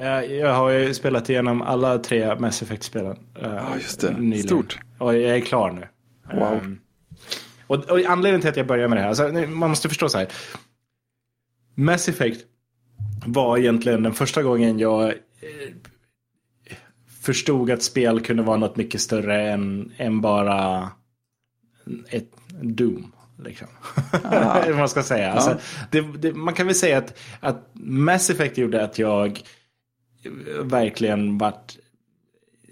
Eh, Jag har ju spelat igenom alla tre Mass Effect-spelen. eh, Ja, just det. nyligen. Stort. Och jag är klar nu. Wow. Ehm, och, och anledningen till att jag börjar med det här, alltså, man måste förstå så här. Mass Effect var egentligen den första gången jag eh, förstod att spel kunde vara något mycket större än, än bara ett Doom. Liksom. Vad man ska säga. Alltså, det, det, man kan väl säga att, att Mass Effect gjorde att jag verkligen vart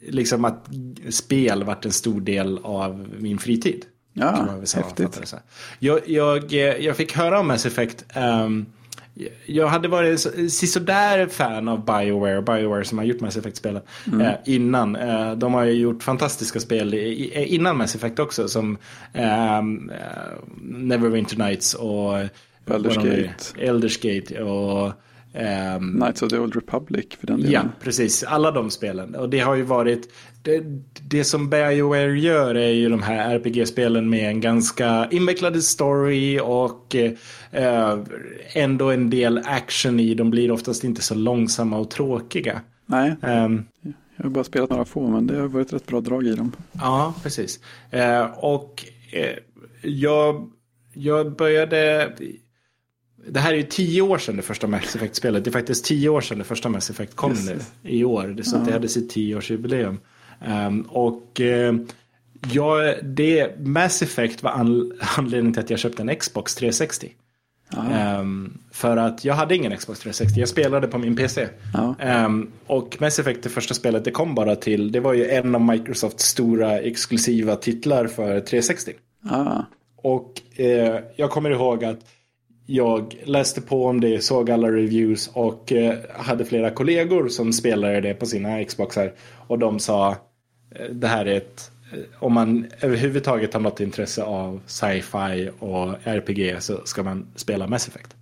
liksom att spel vart en stor del av min fritid. Ja, häftigt. Jag, jag, eh, jag fick höra om Mass Effect. ehm, jag hade varit så- sisådär fan av Bioware, Bioware som har gjort Mass Effect-spelen eh, innan. Eh, de har ju gjort fantastiska spel i, i, innan Mass Effect också som ehm, eh, Neverwinter Nights och Baldur's vad de är, Gate. Elders Gate och ehm, Knights of the Old Republic för den delen. Ja, precis. Alla de spelen. Och det har ju varit... Det, det som BioWare gör är ju de här RPG-spelen med en ganska invecklad story och eh, ändå en del action i. De blir oftast inte så långsamma och tråkiga. Nej, Ehm, jag har bara spelat några få men det har varit rätt bra drag i dem. Ja, precis. Eh, och eh, jag, jag började... Det här är ju tio år sedan det första Mass Effect-spelet. Det är faktiskt tio år sedan det första Mass Effect kom Just nu i år. Så att det hade sitt tioårsjubileum. Um, och eh, jag, det, Mass Effect var an, anledningen till att jag köpte en Xbox 360. Ehm, för att jag hade ingen Xbox 360, jag spelade på min PC. Ja. Ehm, och Mass Effect, det första spelet, det kom bara till, det var ju en av Microsofts stora exklusiva titlar för 360. Ah, Och eh, jag kommer ihåg att jag läste på om det, såg alla reviews och eh, hade flera kollegor som spelade det på sina Xboxar. Och de sa, eh, det här är ett, eh, om man överhuvudtaget har något intresse av sci-fi och RPG så ska man spela Mass Effect.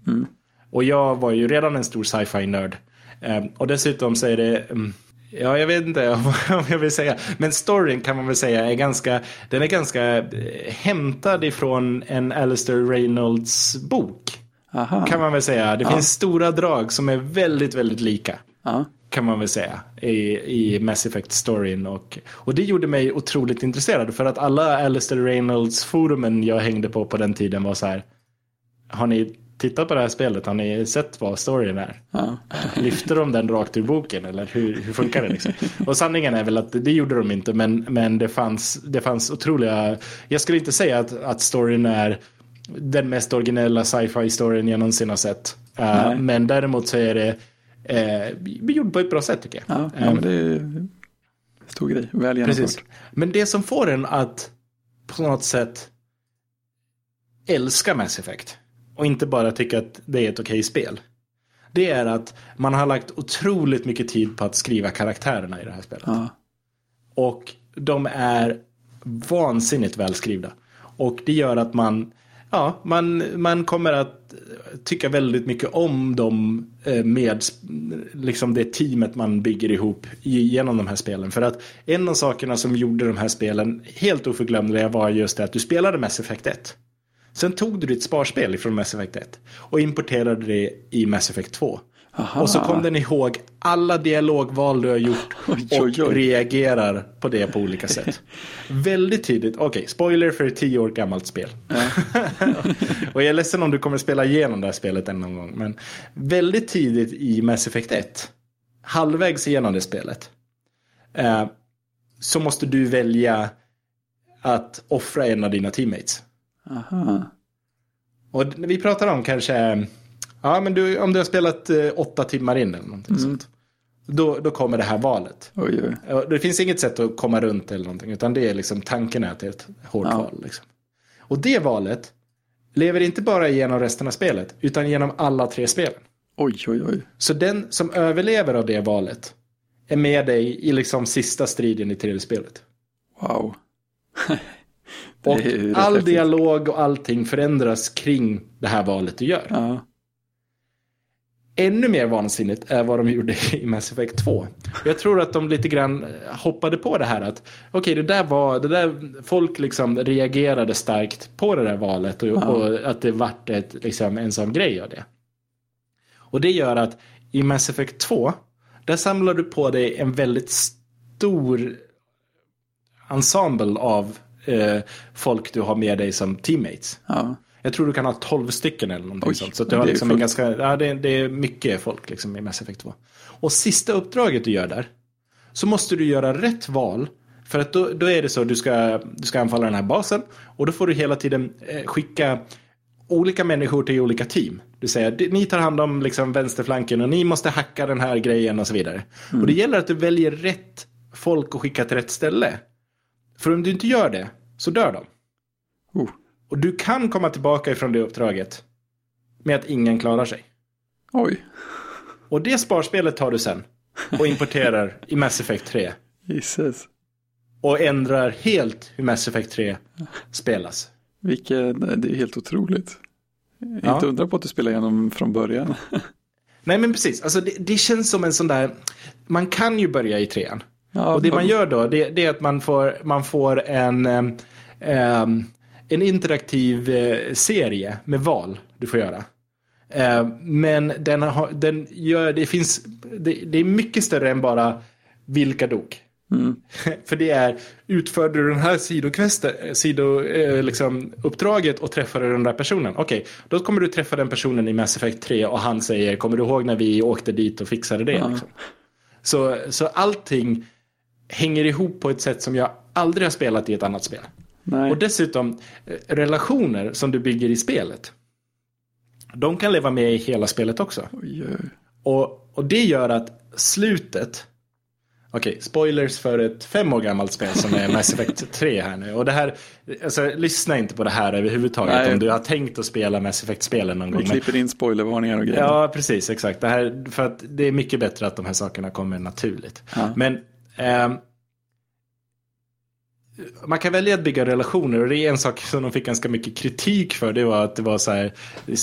Och jag var ju redan en stor sci-fi-nörd. Eh, och dessutom så är det, mm, ja jag vet inte om jag vill säga, men storyn kan man väl säga är ganska, den är ganska eh, hämtad ifrån en Alistair Reynolds bok. aha. Kan man väl säga. Det finns stora drag som är väldigt, väldigt lika. Ja. Kan man väl säga. I, i Mass Effect-storyn. Och, och det gjorde mig otroligt intresserad. För att alla Alistair Reynolds-forumen jag hängde på på den tiden var så här. Har ni tittat på det här spelet? Har ni sett vad storyn är? Ja. Lyfter de den rakt ur boken eller hur, hur funkar det? Liksom? Och sanningen är väl att det gjorde de inte men, men det, fanns, det fanns otroliga... Jag skulle inte säga att, att storyn är den mest originella sci-fi storyn jag någonsin har sett. Uh, men däremot så är det uh, gjord på ett bra sätt tycker jag. Ja, ja, men det är stor grej. Väl Precis. genomfört. Men det som får en att på något sätt älska Mass Effect och inte bara tycka att det är ett okej spel. Det är att man har lagt otroligt mycket tid på att skriva karaktärerna i det här spelet. Ja. Och de är vansinnigt välskrivna. Och det gör att man, ja, man, man kommer att tycka väldigt mycket om dem eh, med liksom det teamet man bygger ihop genom de här spelen. För att en av sakerna som gjorde de här spelen helt oförglömliga var just det att du spelade Mass Effect 1. Sen tog du ditt sparspel ifrån Mass Effect 1 och importerade det i Mass Effect 2. Aha. Och så kom den ihåg alla dialogval du har gjort Oj, och oj, oj. reagerar på det på olika sätt. Väldigt tidigt, okej, spoiler för ett tio år gammalt spel. och jag är ledsen om du kommer spela igenom det här spelet en någon gång. Men väldigt tidigt i Mass Effect 1, halvvägs igenom det spelet, eh, så måste du välja att offra en av dina teammates. Aha. Och vi pratar om kanske, ja men du, om du har spelat eh, åtta timmar in eller någonting sånt. Då, då kommer det här valet. Oj, oj. Det finns inget sätt att komma runt eller någonting. Utan det är liksom tanken är att det är ett hårt Ja. val. Liksom. Och det valet lever inte bara igenom resten av spelet. Utan genom alla tre spelen. Oj, oj, oj. Så den som överlever av det valet är med dig i liksom sista striden i tredje spelet. Wow. Och all dialog och allting förändras kring det här valet du gör. Ja. Ännu mer vansinnigt är vad de gjorde i Mass Effect 2. Jag tror att de lite grann hoppade på det här att okej, det där var, det där, folk liksom reagerade starkt på det där valet och, och att det vart ett, liksom, en sån grej av det. Och det gör att i Mass Effect 2, Där samlar du på dig en väldigt stor ensemble av eh, folk du har med dig som teammates. Ja. Jag tror du kan ha 12 stycken eller någonting Oj, sånt. Så du har liksom en ganska, ja, det, det är mycket folk liksom i Mass Effect 2. Och sista uppdraget du gör där, så måste du göra rätt val. För att då, då är det så att du ska, du ska anfalla den här basen och då får du hela tiden eh, skicka olika människor till olika team. Du säger ni tar hand om liksom vänsterflanken och ni måste hacka den här grejen och så vidare. Och det gäller att du väljer rätt folk och skicka till rätt ställe. För om du inte gör det så dör de. Oh. Och du kan komma tillbaka ifrån det uppdraget med att ingen klarar sig. Oj. Och det sparspelet tar du sen och importerar i Mass Effect 3. Jesus. Och ändrar helt hur Mass Effect 3 spelas. Vilket, det är helt otroligt. Ja. Inte undra på att du spelar igenom från början. Nej men precis, alltså det, det känns som en sån där, man kan ju börja i trean. Ja, och det man gör då, det, det är att man får, man får en, ehm, en interaktiv eh, serie med val du får göra. Eh, men den, har, den gör, det finns, det, det är mycket större än bara vilka dog. Mm. För det är, utförde du den här sidokvesten, sido, eh, liksom, uppdraget och träffade den där personen. Okej, då kommer du träffa den personen i Mass Effect 3 och han säger, kommer du ihåg när vi åkte dit och fixade det? Ja. Liksom. Så, så allting hänger ihop på ett sätt som jag aldrig har spelat i ett annat spel. Nej. Och dessutom, eh, relationer som du bygger i spelet, de kan leva med i hela spelet också. Oj, oj. Och, och det gör att slutet, okej, spoilers för ett fem år gammalt spel som är Mass Effect 3 här nu. Och det här, alltså lyssna inte på det här överhuvudtaget Nej. om du har tänkt att spela Mass Effect-spelen någon Vi gång. Men, klipper in spoilervarningar och grejer. ja, precis, exakt. Det här, för att det är mycket bättre att de här sakerna kommer naturligt. Ja. Men ehm, man kan välja att bygga relationer och det är en sak som de fick ganska mycket kritik för. Det var att det var så här,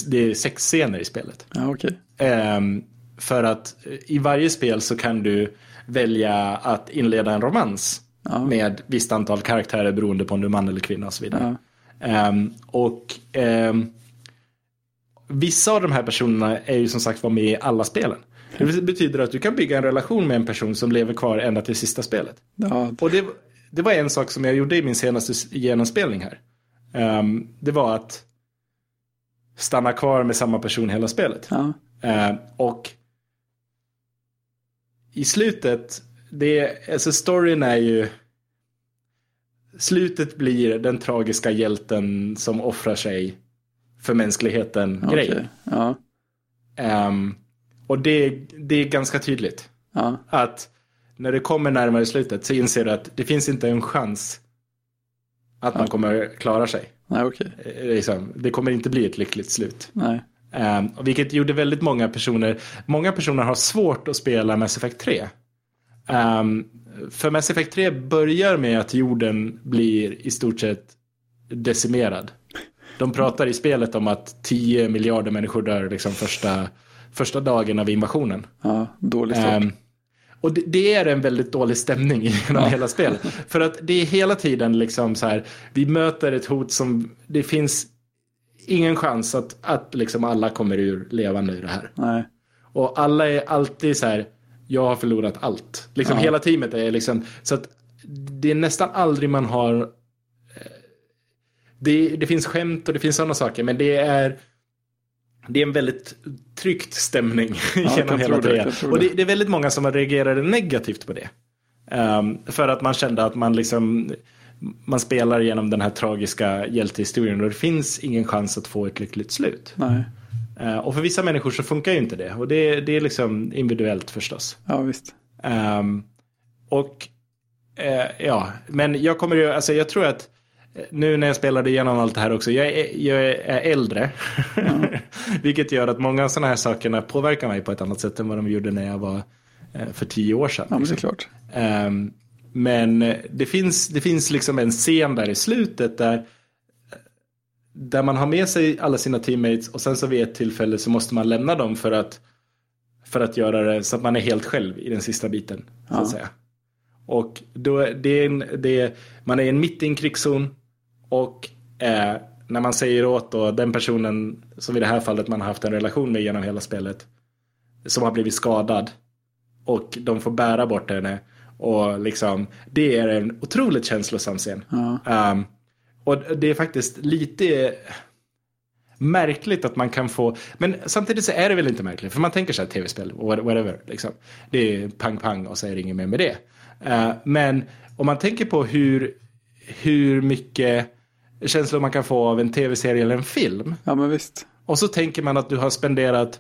det är sexscener i spelet. Ja, okej. Ehm, för att i varje spel så kan du välja att inleda en romans Ja. med visst antal karaktärer beroende på om du är man eller kvinna och så vidare. Ja. Ehm, och vissa av de här personerna är ju som sagt var med i alla spelen. Det betyder att du kan bygga en relation med en person som lever kvar ända till sista spelet. Ja, Och det, det var en sak som jag gjorde i min senaste genomspelning här. Ehm, det var att stanna kvar med samma person hela spelet. ja. Eh, och i slutet, det alltså storyn är ju Slutet blir den tragiska hjälten som offrar sig för mänskligheten okej. grej. Ja, Ehm, och det, det är ganska tydligt. ja. Att när det kommer närmare slutet så inser du att det finns inte en chans att man kommer klara sig. Nej, okej. Eh, Liksom, det kommer inte bli ett lyckligt slut. Nej. Um, vilket gjorde väldigt många personer, många personer har svårt att spela Mass Effect 3. Ehm, för Mass Effect 3 börjar med att jorden blir i stort sett decimerad. De pratar i spelet om att 10 miljarder människor dör liksom första, första dagen av invasionen. Ja, dålig start. Ehm, och det, det är en väldigt dålig stämning genom hela spelet. För att det är hela tiden liksom så här, vi möter ett hot som, det finns ingen chans att, att liksom alla kommer ur levande ur det här. Nej. Och alla är alltid så här, jag har förlorat allt. Liksom Ja. hela teamet är liksom, så att det är nästan aldrig man har, eh, det, det finns skämt och det finns sådana saker, men det är det är en väldigt tryckt stämning genom kan hela tro Och det, det. är väldigt många som reagerade negativt på det. Ehm, för att man kände att man liksom man spelar genom den här tragiska hjältehistorien och det finns ingen chans att få ett lyckligt slut. Nej. Eh, och för vissa människor så funkar ju inte det. Och det, det är liksom individuellt förstås. Ja, visst. Ehm, och eh, ja, men jag kommer ju, alltså jag tror att nu när jag spelade igenom allt det här också, jag är, jag är äldre. Vilket gör att många av sådana här sakerna påverkar mig på ett annat sätt än vad de gjorde när jag var eh, för tio år sedan. Ja, men det är liksom. klart. Ehm, men eh, det finns, det finns liksom en scen där i slutet där där man har med sig alla sina teammates och sen så vid ett tillfälle så måste man lämna dem för att för att göra det så att man är helt själv i den sista biten. Så Ja. att säga. Och då, det är en, det är, man är en mitt i en krigszon och eh, när man säger åt då, den personen som i det här fallet man har haft en relation med genom hela spelet som har blivit skadad och de får bära bort henne. Och liksom, det är en otroligt känslosam scen. Ja. Um, och det är faktiskt lite märkligt att man kan få, men samtidigt så är det väl inte märkligt, för man tänker så här tv-spel, whatever, liksom. Det är pang pang och så är det inget mer med det. Uh, men om man tänker på hur, hur mycket känslor man kan få av en tv-serie eller en film. ja, men visst. Och så tänker man att du har spenderat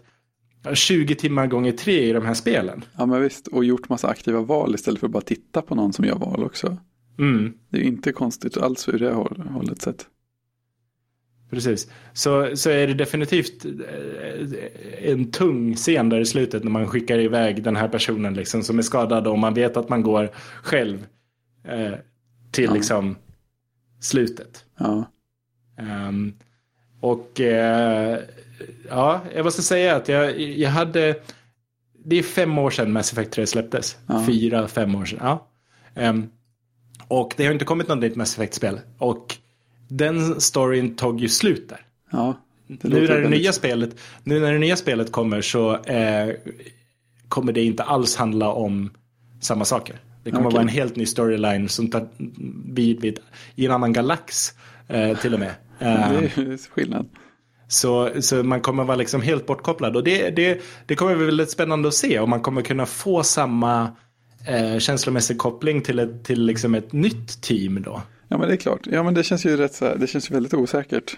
20 timmar gånger tre i de här spelen. Ja, men visst. Och gjort massa aktiva val istället för att bara titta på någon som gör val också. Mm. Det är inte konstigt alls ur det håll- hållet sett. Precis. Så, så är det definitivt eh, en tung scen där i slutet när man skickar iväg den här personen liksom, som är skadad och man vet att man går själv eh, till Ja. liksom slutet. Ja, Ehm, och eh, ja, jag måste säga att jag, jag hade, det är fem år sedan Mass Effect 3 släpptes. Ja. Fyra, fem år sedan. Ja. Ehm, och det har inte kommit något nytt Mass Effect-spel. Och den storyn tog ju slut där. ja. Nu när, det nya spelet, nu när det nya spelet kommer så eh, kommer det inte alls handla om samma saker. Det kommer Okej. vara en helt ny storyline som tar vid, vid i en annan galax eh, till och med. Det är skillnad. så, så man kommer vara liksom helt bortkopplad. Och det, det, det kommer bli väldigt spännande att se om man kommer kunna få samma eh, känslomässig koppling till, ett, till liksom ett nytt team då. Ja, men det är klart. Ja, men det känns ju rätt så det känns ju väldigt osäkert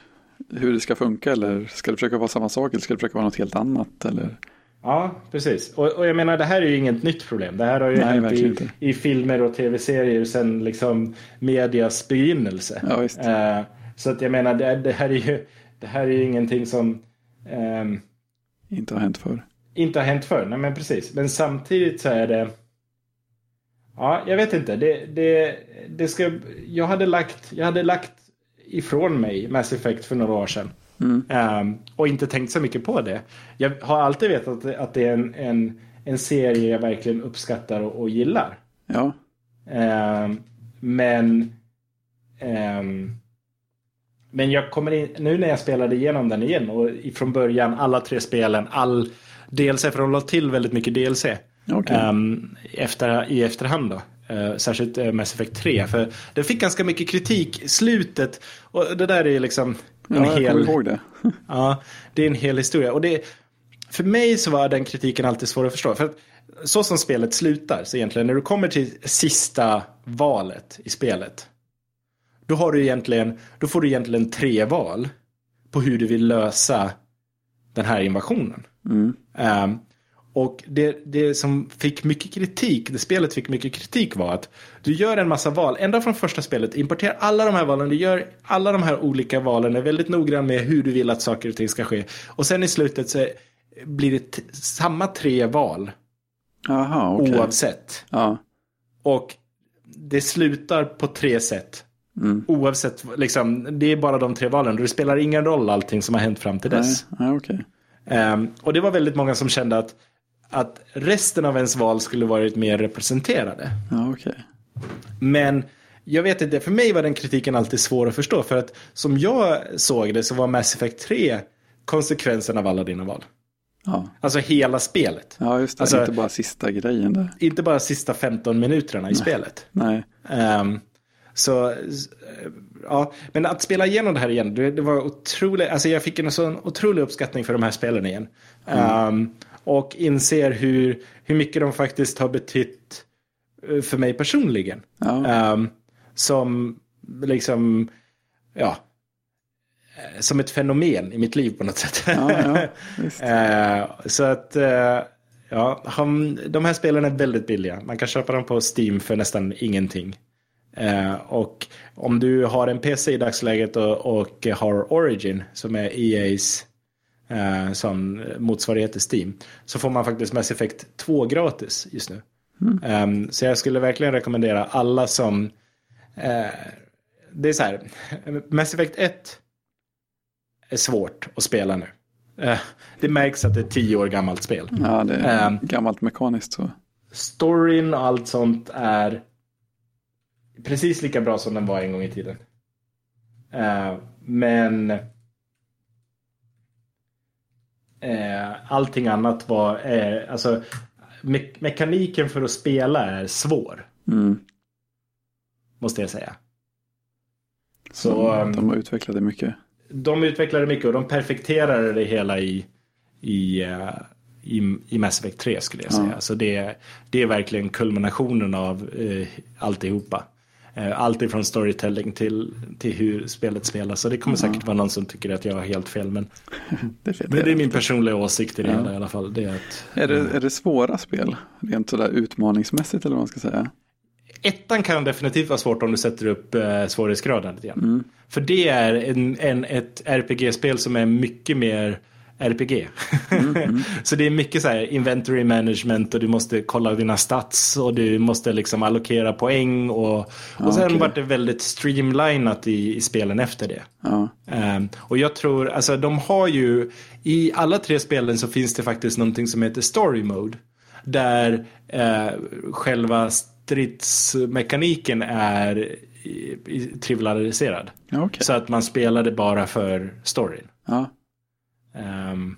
hur det ska funka eller ska det försöka vara samma sak eller ska det försöka vara något helt annat eller? Ja, precis. Och, och jag menar, det här är ju inget nytt problem. Det här har ju Nej, hänt i, inte. i filmer och tv-serier sedan liksom medias begynnelse. Ja. Eh, så att jag menar, det, det här är ju det här är ju ingenting som ehm, Inte har hänt förr. inte har hänt förr. Nej, men precis. Men samtidigt så är det... Ja, jag vet inte. Det, det, det ska, jag, hade lagt, jag hade lagt ifrån mig Mass Effect för några år sedan. Mm. Ehm, och inte tänkt så mycket på det. Jag har alltid vetat att, att det är en, en, en serie jag verkligen uppskattar och, och gillar. Ja, Ehm, men ehm, men jag kommer in, nu när jag spelade igenom den igen och från början alla tre spelen, all DLC, för de la till väldigt mycket DLC okej. ehm, efter, i efterhand då. Eh, särskilt uh, Mass Effect 3. För den fick ganska mycket kritik i slutet. Och det där är liksom en ja, jag hel... kommer ihåg det. Ja, det är en hel historia. Och det, för mig så var den kritiken alltid svår att förstå. För att så som spelet slutar, så egentligen när du kommer till sista valet i spelet. Då, har du egentligen, då får du egentligen tre val på hur du vill lösa den här invasionen. Mm. Ehm, och det, det som fick mycket kritik, det spelet fick mycket kritik var att du gör en massa val, ända från första spelet, importerar alla de här valen, du gör alla de här olika valen, är väldigt noggrann med hur du vill att saker och ting ska ske. Och sen i slutet så blir det samma tre val Jaha, okej. oavsett. Ja. Och det slutar på tre sätt. Mm. Oavsett, liksom, det är bara de tre valen. Det spelar ingen roll allting som har hänt fram till Nej, dess. ja, okej. Ehm, och det var väldigt många som kände att, att resten av ens val skulle varit mer representerade. Ja, okej. Men jag vet inte, för mig var den kritiken alltid svår att förstå. För att som jag såg det så var Mass Effect 3 konsekvensen av alla dina val. Ja. Alltså hela spelet. ja, just det. Alltså- Inte bara sista grejen där. Inte bara sista 15 minuterna i spelet. Nej. Ehm, så, s- ja, men att spela igenom det här igen, det, det var otroligt, alltså jag fick en sån otrolig uppskattning för de här spelen igen. Ehm, och inser hur, hur mycket de faktiskt har betytt eh, för mig personligen. Ja. Ehm, som liksom, ja, eh, som ett fenomen i mitt liv på något sätt. Ja, ja. Eh, så att, eh, ja, han, de här spelen är väldigt billiga. Man kan köpa dem på Steam för nästan ingenting. Eh, och om du har en PC i dagsläget och, och har Origin, som är EA's eh, som motsvarighet till Steam, så får man faktiskt Mass Effect 2 gratis just nu. Ehm, så jag skulle verkligen rekommendera alla som... eh, det är så här, Mass Effect 1 är svårt att spela nu. Eh, det märks att det är tio år gammalt spel. Ja, det är Ehm. gammalt mekaniskt så. Storyn och allt sånt är precis lika bra som den var en gång i tiden. Eh, men eh, allting annat var, eh, alltså me mekaniken för att spela är svår. Mm. Måste jag säga. Så, Så, de, um, de har utvecklat det mycket. De utvecklade mycket och de perfekterade det hela i, i, eh, i, i Mass Effect 3 skulle jag Ja. säga. Så det, det är verkligen kulminationen av uh, alltihopa. Uh, allt ifrån storytelling till, till hur spelet spelas. Så det kommer säkert vara någon som tycker att jag har helt fel. Men, Det men det är min personliga åsikt i det Ja. hela i alla fall. Det är att, är, det, är det svåra spel? Rent sådär utmaningsmässigt eller vad man ska säga? Ettan kan definitivt vara svårt om du sätter upp eh, svårighetsgraden lite grann. Mm. För det är en, en, ett RPG-spel som är mycket mer RPG. Mm, så det är mycket så här inventory management och du måste kolla dina stats och du måste liksom allokera poäng och, och Ja, sen okej. vart det väldigt streamlinat i, i spelen efter det. Ja, Ehm, och jag tror, alltså de har ju, i alla tre spelen så finns det faktiskt någonting som heter story mode. Där eh, själva stridsmekaniken är trivialiserad. okej. Så att man spelar det bara för storyn. Ja, Ehm,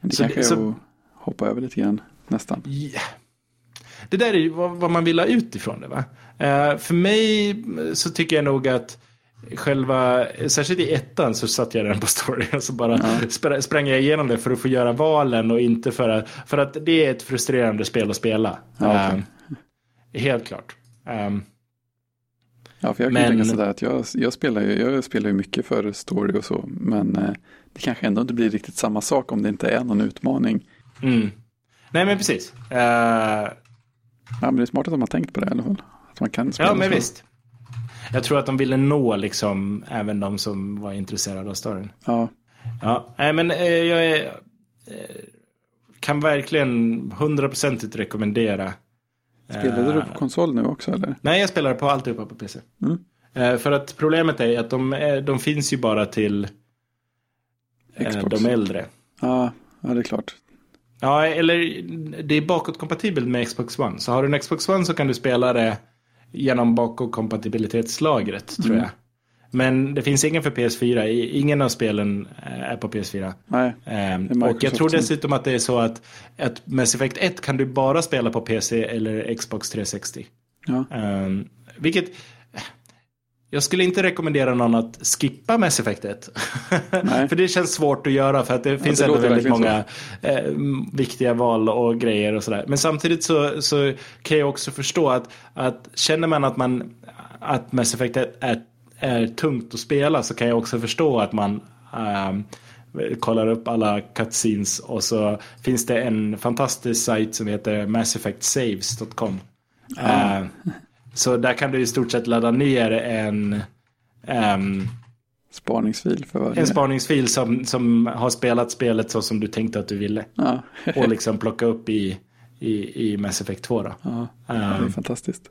det Så kanske är så- att hoppa över lite grann. Nästan. Ja. Det där är ju vad, vad man vill ha ut ifrån det. Va? Eh, för mig så tycker jag nog att själva, särskilt i ettan så satte jag den på story och så bara spr- sprang jag igenom det för att få göra valen och inte för att, för att det är ett frustrerande spel att spela. Ja, okej. Eh, helt klart. Ehm, Ja, för jag kan Men- tänka sådär att jag, jag, spelar ju, jag spelar ju mycket för story och så. Men eh, det kanske ändå inte blir riktigt samma sak om det inte är någon utmaning. mm. Nej men precis. Eh, Ja, men det är smart att de har tänkt på det i alla fall. Att man kan spela ja men så. visst. Jag tror att de ville nå liksom även de som var intresserade av storyn. Ja, Ja, nej men eh, jag är, eh, kan verkligen hundraprocentigt rekommendera. Spelade du Eh, på konsol nu också eller? Nej, jag spelar på alltihopa på PC. Mm. Eh, för att problemet är att de, är- de finns ju bara till eh, Xbox. de äldre. Ja, ja, det är klart. Ja, eller det är bakåtkompatibelt med Xbox One. Så har du en Xbox One så kan du spela det genom bakåtkompatibilitetslagret, tror Mm. jag. Men det finns ingen för PS4. I- Ingen av spelen eh, är på PS4. Nej, Ehm, och jag tror dessutom att det är så att, att Mass Effect 1 kan du bara spela på PC eller Xbox 360. ja, Ehm, vilket jag skulle inte rekommendera någon att skippa Mass Effect 1. Nej. för det känns svårt att göra för att det finns det ändå väldigt många eh, viktiga val och grejer och sådär. Men samtidigt så, så kan jag också förstå att, att känner man att, man att Mass Effect 1 är, är tungt att spela så kan jag också förstå att man ehm, kollar upp alla cutscenes och så finns det en fantastisk sajt som heter masseffectsaves.com. Eh, så där kan du i stort sett ladda ner en, ehm, spaningsfil för varje. en spaningsfil som, som har spelat spelet så som du tänkte att du ville. Ja, Och liksom plocka upp i, i, i Mass Effect 2. Då. ja, det är Ehm, fantastiskt.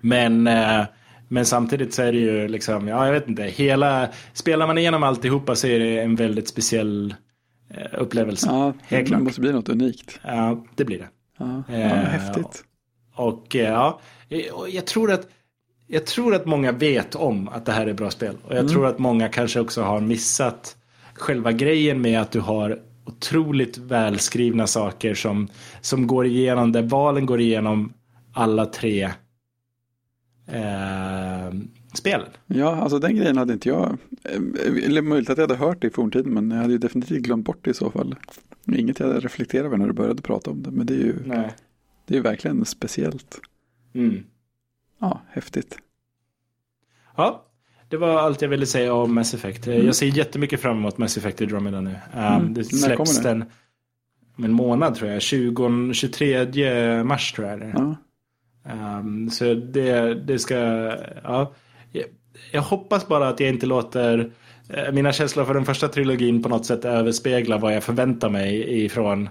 men, eh, men samtidigt så är det ju liksom, ja jag vet inte, hela, spelar man igenom alltihopa så är det en väldigt speciell eh, upplevelse. Ja, Helt det klart. måste bli något unikt. Ja, det blir det. Ja, ja Eh, häftigt. Och eh, ja, jag tror att jag tror att många vet om att det här är bra spel. Och jag tror att många kanske också har missat själva grejen med att du har otroligt välskrivna saker som, som går igenom, där valen går igenom alla tre eh, spelen. Ja, alltså den grejen hade inte jag, eh, eller möjligt att jag hade hört det i forntiden, men jag hade ju definitivt glömt bort det i så fall. Inget jag hade reflekterat över när du började prata om det, men det är ju, Nej. det är ju verkligen speciellt. Mm. Ja, häftigt. Ja, det var allt jag ville säga om Mass Effect. Eh, Jag ser jättemycket fram emot Mass Effect Andromeda nu. Um, Mm. Det släpps den om en månad tror jag. 20, 23 mars tror jag det är. Ja, Um, så det, det ska, ja. Jag, jag hoppas bara att jag inte låter eh, mina känslor för den första trilogin på något sätt överspegla vad jag förväntar mig ifrån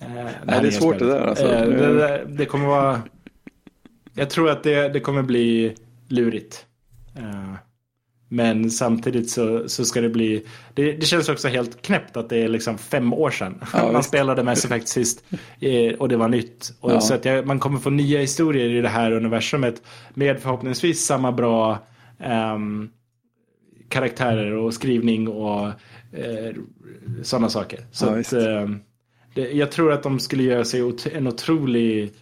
eh, här det är svårt det där, alltså. Eh, Det- det, kommer vara, jag tror att det, det kommer bli lurigt. Eh, men samtidigt så, så ska det bli, det, det känns också helt knäppt att det är liksom fem år sedan Ja, man spelade Mass Effect sist eh, och det var nytt. Och Ja. Så att jag, man kommer få nya historier i det här universumet med förhoppningsvis samma bra ehm, karaktärer och skrivning och eh, sådana saker. Så Ja, att, ehm, det, jag tror att de skulle göra sig en otrolig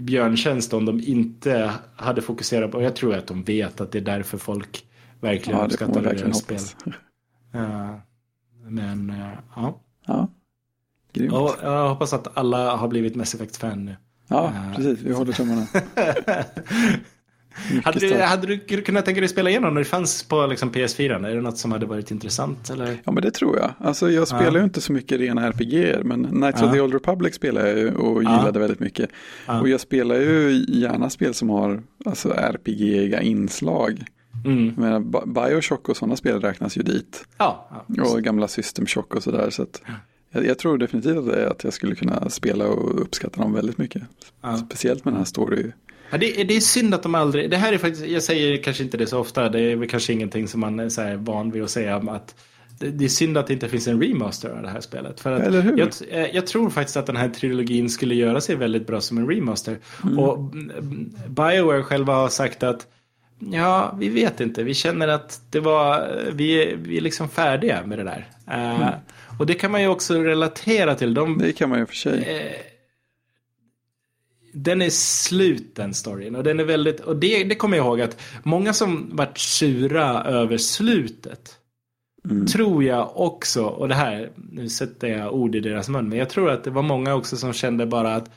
björntjänst om de inte hade fokuserat på, och jag tror att de vet att det är därför folk verkligen Ja, uppskattar deras spel. Ja. men eh, ja. Ja, grymt. Och jag hoppas att alla har blivit Mass Effect-fan nu. Ja, Ja. precis. Vi håller tummarna. Hade du, hade du kunnat tänka dig spela igenom när det fanns på liksom, PS4? Är det något som hade varit intressant? Eller? Ja, men det tror jag. Alltså, jag spelar Ja. ju inte så mycket rena RPG, men Knights Ja. of the Old Republic spelar jag ju och Ja. gillade väldigt mycket. Ja. Och jag spelar ju gärna spel som har alltså, RPG-iga inslag. Mm. Men Bioshock och sådana spel räknas ju dit. Ja, ja. Och gamla System Shock och sådär. Så att jag, tror definitivt att, att jag skulle kunna spela och uppskatta dem väldigt mycket. Ja. Speciellt med den här story. Ja, det, är- det är synd att de aldrig, det här är faktiskt, jag säger kanske inte det så ofta, det är väl kanske ingenting som man är så här van vid att säga, att det, det är synd att det inte finns en remaster av det här spelet. För att Eller hur? Jag, eh, jag tror faktiskt att den här trilogin skulle göra sig väldigt bra som en remaster. Mm. Och mm, Bioware själva har sagt att Ja, vi vet inte. Vi känner att det var, vi vi är liksom färdiga med det där. Eh, Och det kan man ju också relatera till. De, Det kan man ju för sig. Eh, den är slut den storyn och den är väldigt, och det, det kommer jag ihåg att många som vart sura över slutet Mm. tror jag också, och det här, nu sätter jag ord i deras mun, men jag tror att det var många också som kände bara att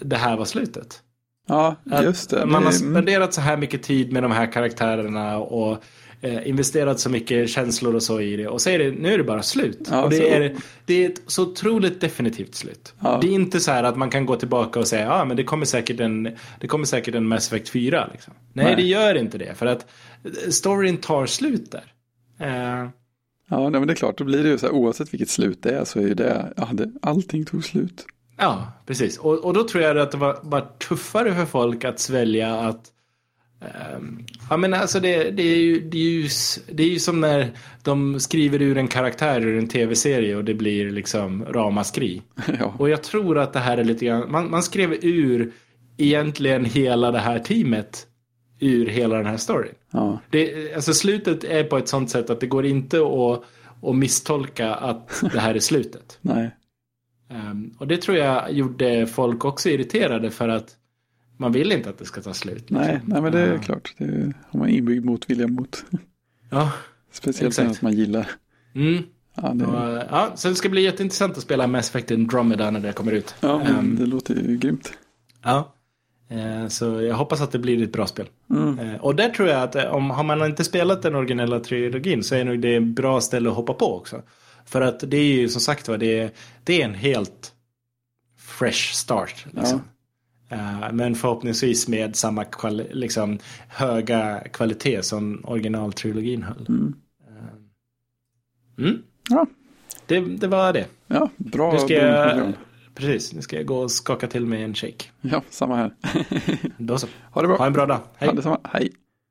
det här var slutet. Ja, Att just det. Man har spenderat så här mycket tid med de här karaktärerna och eh, investerat så mycket känslor och så i det. Och så är det, nu är det bara slut. Ja, och det, så- är, det är ett så otroligt definitivt slut. Ja. Det är inte så här att man kan gå tillbaka och säga ja men det kommer säkert en, det kommer säkert en Mass Effect 4. Liksom. Nej, Nej. det gör inte det. För att eh, storyn tar slut där. Eh, Ja, nej, men det är klart, då blir det ju så här, oavsett vilket slut det är så är ju det, ja, det allting tog slut. Ja, precis. Och, och då tror jag att det var, var tuffare för folk att svälja att ehm, Ja men alltså det, det, är ju, det, är ju, det är ju som när de skriver ur en karaktär ur en tv-serie och det blir liksom ramaskri. ja, Och jag tror att det här är lite grann, man, man skrev ur egentligen hela det här teamet ur hela den här storyn. ja, Det, alltså slutet är på ett sånt sätt att det går inte att, att misstolka att det här är slutet. nej, Ehm, och det tror jag gjorde folk också irriterade för att man vill inte att det ska ta slut. liksom. nej, nej, men det är Ja. klart, det har man inbyggd motvilja mot. Ja. Speciellt Exakt. att man gillar. Mm. Ja, det, Och, ja, så det ska bli jätteintressant att spela Mass Effect Andromeda när det kommer ut. ja Ehm, det låter ju grymt. ja. Eh, Så jag hoppas att det blir ett bra spel. Mm. Eh, Och där tror jag att eh, om har man inte spelat den originella trilogin så är nog det ett bra ställe att hoppa på också. För att det är ju som sagt var, det är, det är en helt fresh start. Liksom. Eh, Men förhoppningsvis med samma kvali- liksom, höga kvalitet som originaltrilogin höll. Mm. Eh, Mm. Ja. Det, det var det. Ja, bra. Nu ska jag, precis, nu ska jag gå och skaka till mig en shake. Ja, samma här. Då så. Ha det bra. Ha en bra dag. Hej. Detsamma. Hej.